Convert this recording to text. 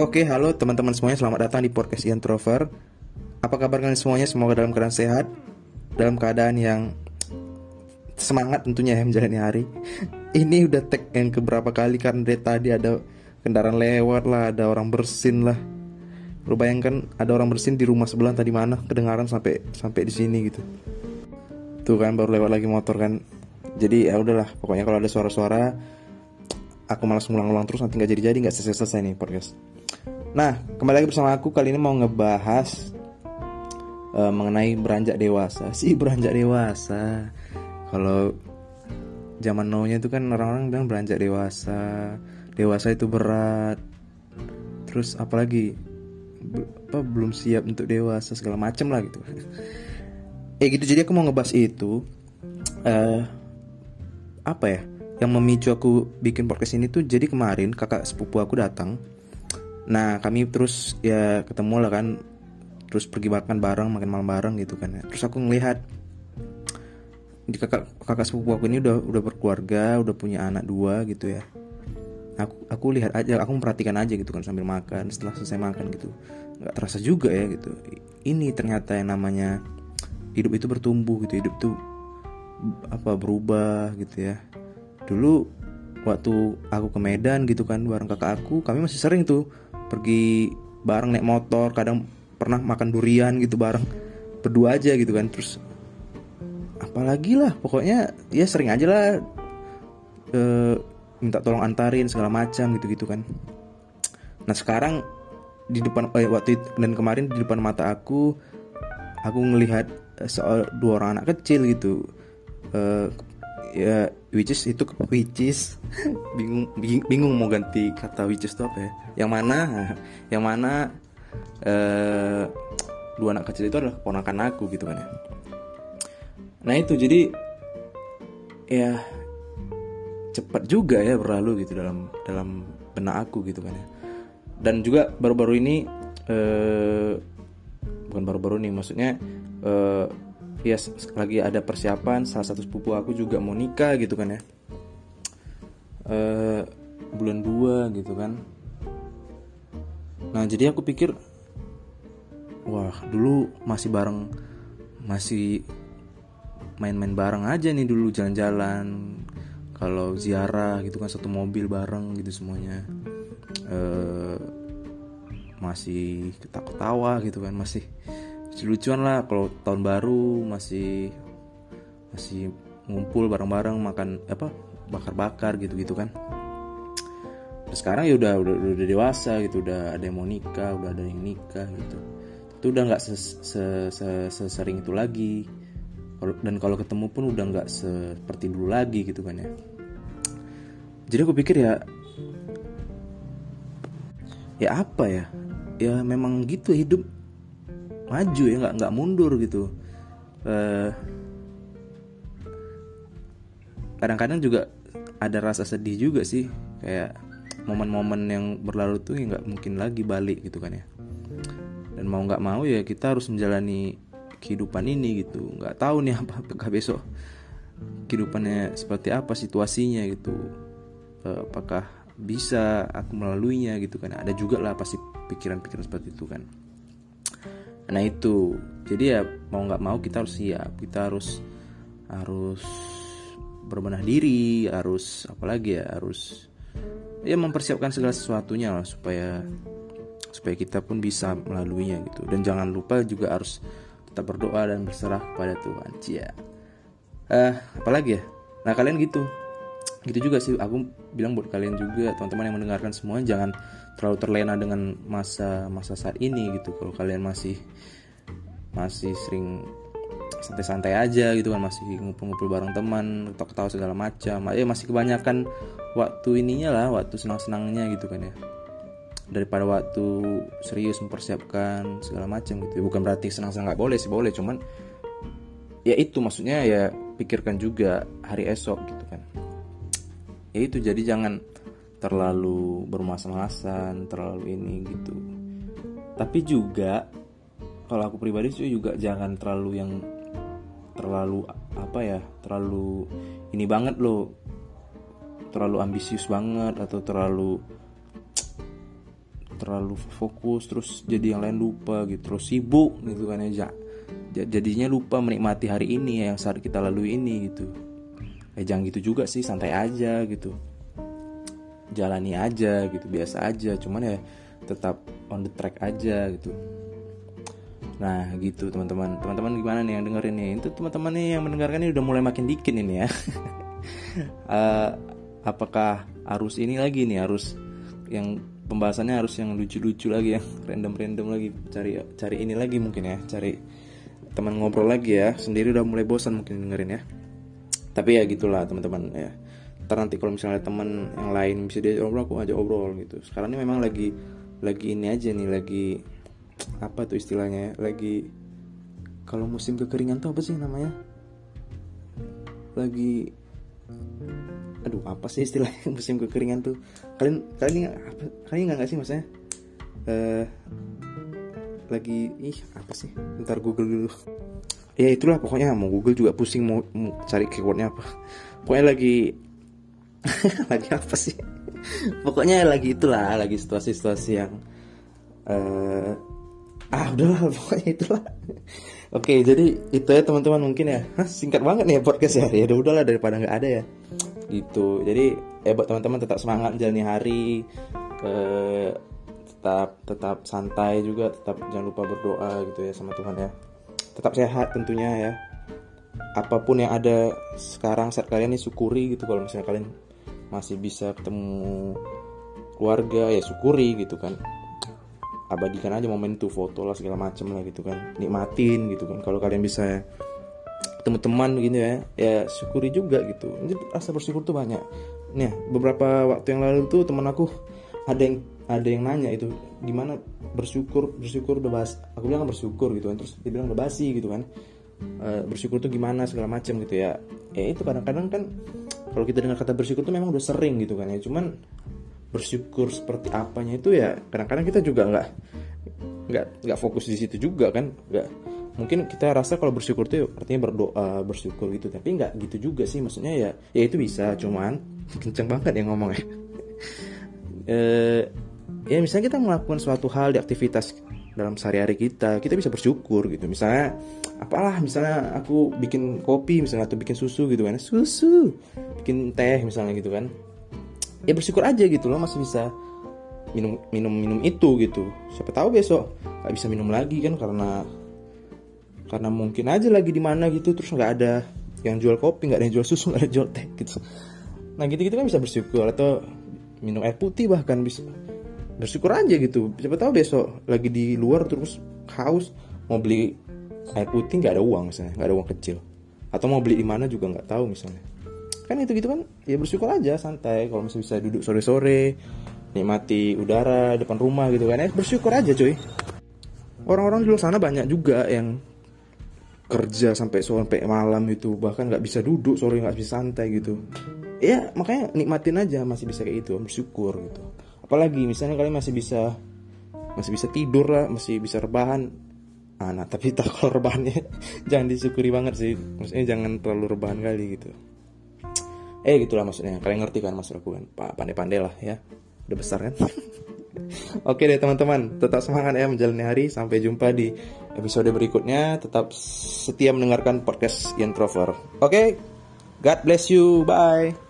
Oke, halo teman-teman semuanya, selamat datang di podcast Ian Trover. Apa kabar kalian semuanya? Semoga dalam keadaan sehat, dalam keadaan yang semangat tentunya ya menjalani hari. Ini udah tag yang keberapa kali karena dari tadi ada kendaraan lewat lah, ada orang bersin lah. Lu bayangkan ada orang bersin di rumah sebelah tadi mana kedengaran sampai sampai di sini gitu. Tuh kan baru lewat lagi motor kan. Jadi ya udahlah, pokoknya kalau ada suara-suara aku malas ngulang-ngulang terus nanti nggak jadi-jadi nggak selesai-selesai nih podcast. Nah, kembali lagi bersama aku kali ini mau ngebahas uh, mengenai beranjak dewasa. Si beranjak dewasa. Kalau zaman now-nya itu kan orang-orang bilang beranjak dewasa. Dewasa itu berat. Terus apalagi apa belum siap untuk dewasa segala macem lah gitu. eh gitu jadi aku mau ngebahas itu uh, apa ya? Yang memicu aku bikin podcast ini tuh jadi kemarin kakak sepupu aku datang Nah kami terus ya ketemu lah kan Terus pergi makan bareng, makan malam bareng gitu kan ya. Terus aku ngelihat di kakak kakak sepupu aku ini udah udah berkeluarga, udah punya anak dua gitu ya. Aku aku lihat aja, aku memperhatikan aja gitu kan sambil makan. Setelah selesai makan gitu, nggak terasa juga ya gitu. Ini ternyata yang namanya hidup itu bertumbuh gitu, hidup tuh apa berubah gitu ya. Dulu waktu aku ke Medan gitu kan bareng kakak aku, kami masih sering tuh pergi bareng naik motor kadang pernah makan durian gitu bareng. Berdua aja gitu kan terus apalagi lah pokoknya ya sering aja lah e, minta tolong antarin segala macam gitu gitu kan. Nah sekarang di depan eh, waktu itu, dan kemarin di depan mata aku aku ngelihat eh, soal dua orang anak kecil gitu. E, ya which is itu which is bingung bingung mau ganti kata which is itu apa ya? Yang mana? Yang mana uh, dua anak kecil itu adalah keponakan aku gitu kan ya. Nah itu jadi ya cepat juga ya berlalu gitu dalam dalam benak aku gitu kan ya. Dan juga baru-baru ini uh, bukan baru-baru ini maksudnya uh, ya lagi ada persiapan salah satu sepupu aku juga mau nikah gitu kan ya. Uh, bulan 2 gitu kan. Nah jadi aku pikir wah dulu masih bareng masih main-main bareng aja nih dulu jalan-jalan kalau ziarah gitu kan satu mobil bareng gitu semuanya. Uh, masih ketawa-ketawa gitu kan masih lucuan lah kalau tahun baru masih masih ngumpul bareng-bareng makan apa bakar-bakar gitu-gitu kan. Terus sekarang ya udah, udah udah dewasa gitu udah ada yang mau nikah udah ada yang nikah gitu. Itu udah nggak sesering itu lagi. Dan kalau ketemu pun udah nggak seperti dulu lagi gitu kan ya. Jadi aku pikir ya ya apa ya? Ya memang gitu hidup maju ya nggak nggak mundur gitu. Kadang kadang-kadang juga ada rasa sedih juga sih kayak momen-momen yang berlalu tuh ya nggak mungkin lagi balik gitu kan ya. Dan mau nggak mau ya kita harus menjalani kehidupan ini gitu. Nggak tahu nih apa apakah besok kehidupannya seperti apa situasinya gitu. Apakah bisa aku melaluinya gitu kan. Ada juga lah pasti pikiran-pikiran seperti itu kan nah itu. Jadi ya mau nggak mau kita harus siap. Kita harus harus berbenah diri harus apalagi ya harus ya mempersiapkan segala sesuatunya lah supaya supaya kita pun bisa melaluinya gitu. Dan jangan lupa juga harus tetap berdoa dan berserah kepada Tuhan. Cia. Uh, apalagi ya? Nah kalian gitu gitu juga sih aku bilang buat kalian juga teman-teman yang mendengarkan semua jangan terlalu terlena dengan masa masa saat ini gitu. Kalau kalian masih masih sering santai-santai aja gitu kan masih ngumpul-ngumpul bareng teman ketawa-ketawa segala macam. Ya masih kebanyakan waktu ininya lah waktu senang-senangnya gitu kan ya. Daripada waktu serius mempersiapkan segala macam gitu bukan berarti senang-senang nggak boleh sih boleh. Cuman ya itu maksudnya ya pikirkan juga hari esok gitu kan ya itu jadi jangan terlalu bermasa-masan terlalu ini gitu. Tapi juga kalau aku pribadi sih juga jangan terlalu yang terlalu apa ya terlalu ini banget loh. Terlalu ambisius banget atau terlalu ter, terlalu fokus terus jadi yang lain lupa gitu. Terus sibuk gitu kan ya jadinya lupa menikmati hari ini ya, yang saat kita lalui ini gitu eh jangan gitu juga sih santai aja gitu. Jalani aja gitu biasa aja. Cuman ya tetap on the track aja gitu. Nah gitu teman-teman. Teman-teman gimana nih yang dengerin nih? Itu teman-teman nih yang mendengarkan ini udah mulai makin dikit ini ya. Uh, apakah harus ini lagi nih? Harus yang pembahasannya harus yang lucu-lucu lagi yang random-random lagi. Cari cari ini lagi mungkin ya. Cari teman ngobrol lagi ya. Sendiri udah mulai bosan mungkin dengerin ya tapi ya gitulah teman-teman ya. Ntar nanti kalau misalnya teman yang lain bisa dia obrol aku aja obrol gitu. Sekarang ini memang lagi lagi ini aja nih lagi apa tuh istilahnya lagi kalau musim kekeringan tuh apa sih namanya? Lagi aduh apa sih istilahnya musim kekeringan tuh? Kalian kalian apa kalian nggak sih maksudnya? Uh, lagi ih apa sih? Ntar google dulu ya itulah pokoknya. Mau google juga pusing mau, mau cari keywordnya apa. Pokoknya lagi lagi apa sih? Pokoknya lagi itulah lagi situasi-situasi yang uh, ah udahlah pokoknya itulah. Oke jadi itu ya teman-teman mungkin ya. Hah, singkat banget nih ya podcast ya. Ya udah udahlah daripada nggak ada ya. Gitu. Jadi ya buat teman-teman tetap semangat jalani hari eh, tetap tetap santai juga tetap jangan lupa berdoa gitu ya sama Tuhan ya tetap sehat tentunya ya. Apa pun yang ada sekarang saat kalian ini syukuri gitu kalau misalnya kalian masih bisa ketemu keluarga ya syukuri gitu kan. Abadikan aja momen itu foto lah segala macam lah gitu kan. Nikmatin gitu kan. Kalau kalian bisa teman-teman gitu ya ya syukuri juga gitu. Ini rasa bersyukur tuh banyak. Nih beberapa waktu yang lalu tuh teman aku ada yang ada yang nanya itu gimana? Bersyukur bersyukur udah bas aku bilang bersyukur gitu kan. Terus dia bilang udah basi gitu kan. E, bersyukur tuh gimana? segala macam gitu ya. Ya itu kadang-kadang kan kalau kita dengar kata bersyukur tuh memang udah sering gitu kan ya. Cuman bersyukur seperti apanya itu ya kadang-kadang kita juga nggak nggak nggak fokus di situ juga kan. Nggak mungkin kita rasa kalau bersyukur itu artinya berdoa bersyukur gitu. Tapi nggak gitu juga sih. Maksudnya ya ya itu bisa cuman kenceng banget ya ngomongnya. E, ya misalnya kita melakukan suatu hal di aktivitas dalam sehari-hari kita kita bisa bersyukur gitu. Misalnya apalah misalnya aku bikin kopi misalnya atau bikin susu gitu kan. Susu bikin teh misalnya gitu kan. Ya bersyukur aja gitu loh masih bisa minum minum minum itu gitu. Siapa tahu besok nggak bisa minum lagi kan karena karena mungkin aja lagi di mana gitu terus nggak ada yang jual kopi nggak ada yang jual susu nggak ada yang jual teh gitu. Nah gitu gitu kan bisa bersyukur atau minum air putih bahkan bisa bersyukur aja gitu. Siapa tahu besok lagi di luar terus haus mau beli air putih nggak ada uang misalnya nggak ada uang kecil. Atau mau beli di mana juga nggak tahu misalnya. Kan itu gitu kan ya bersyukur aja santai. Kalau misalnya bisa duduk sore sore nikmati udara depan rumah gitu kan. Ya bersyukur aja cuy. Orang-orang di luar sana banyak juga yang kerja sampai sampai malam itu. Bahkan nggak bisa duduk sore nggak bisa santai gitu. Ya makanya nikmatin aja masih bisa kayak itu bersyukur gitu apalagi misalnya kalian masih bisa masih bisa tidur lah masih bisa rebahan ah, nah tapi tak kalau rebahannya jangan disyukuri banget sih maksudnya jangan terlalu rebahan kali gitu eh gitulah maksudnya kalian ngerti kan maksud aku kan pak pandai-pandai lah ya udah besar kan Oke deh teman-teman, tetap semangat ya menjalani hari. Sampai jumpa di episode berikutnya. Tetap setia mendengarkan podcast Introver. Oke, God bless you. Bye.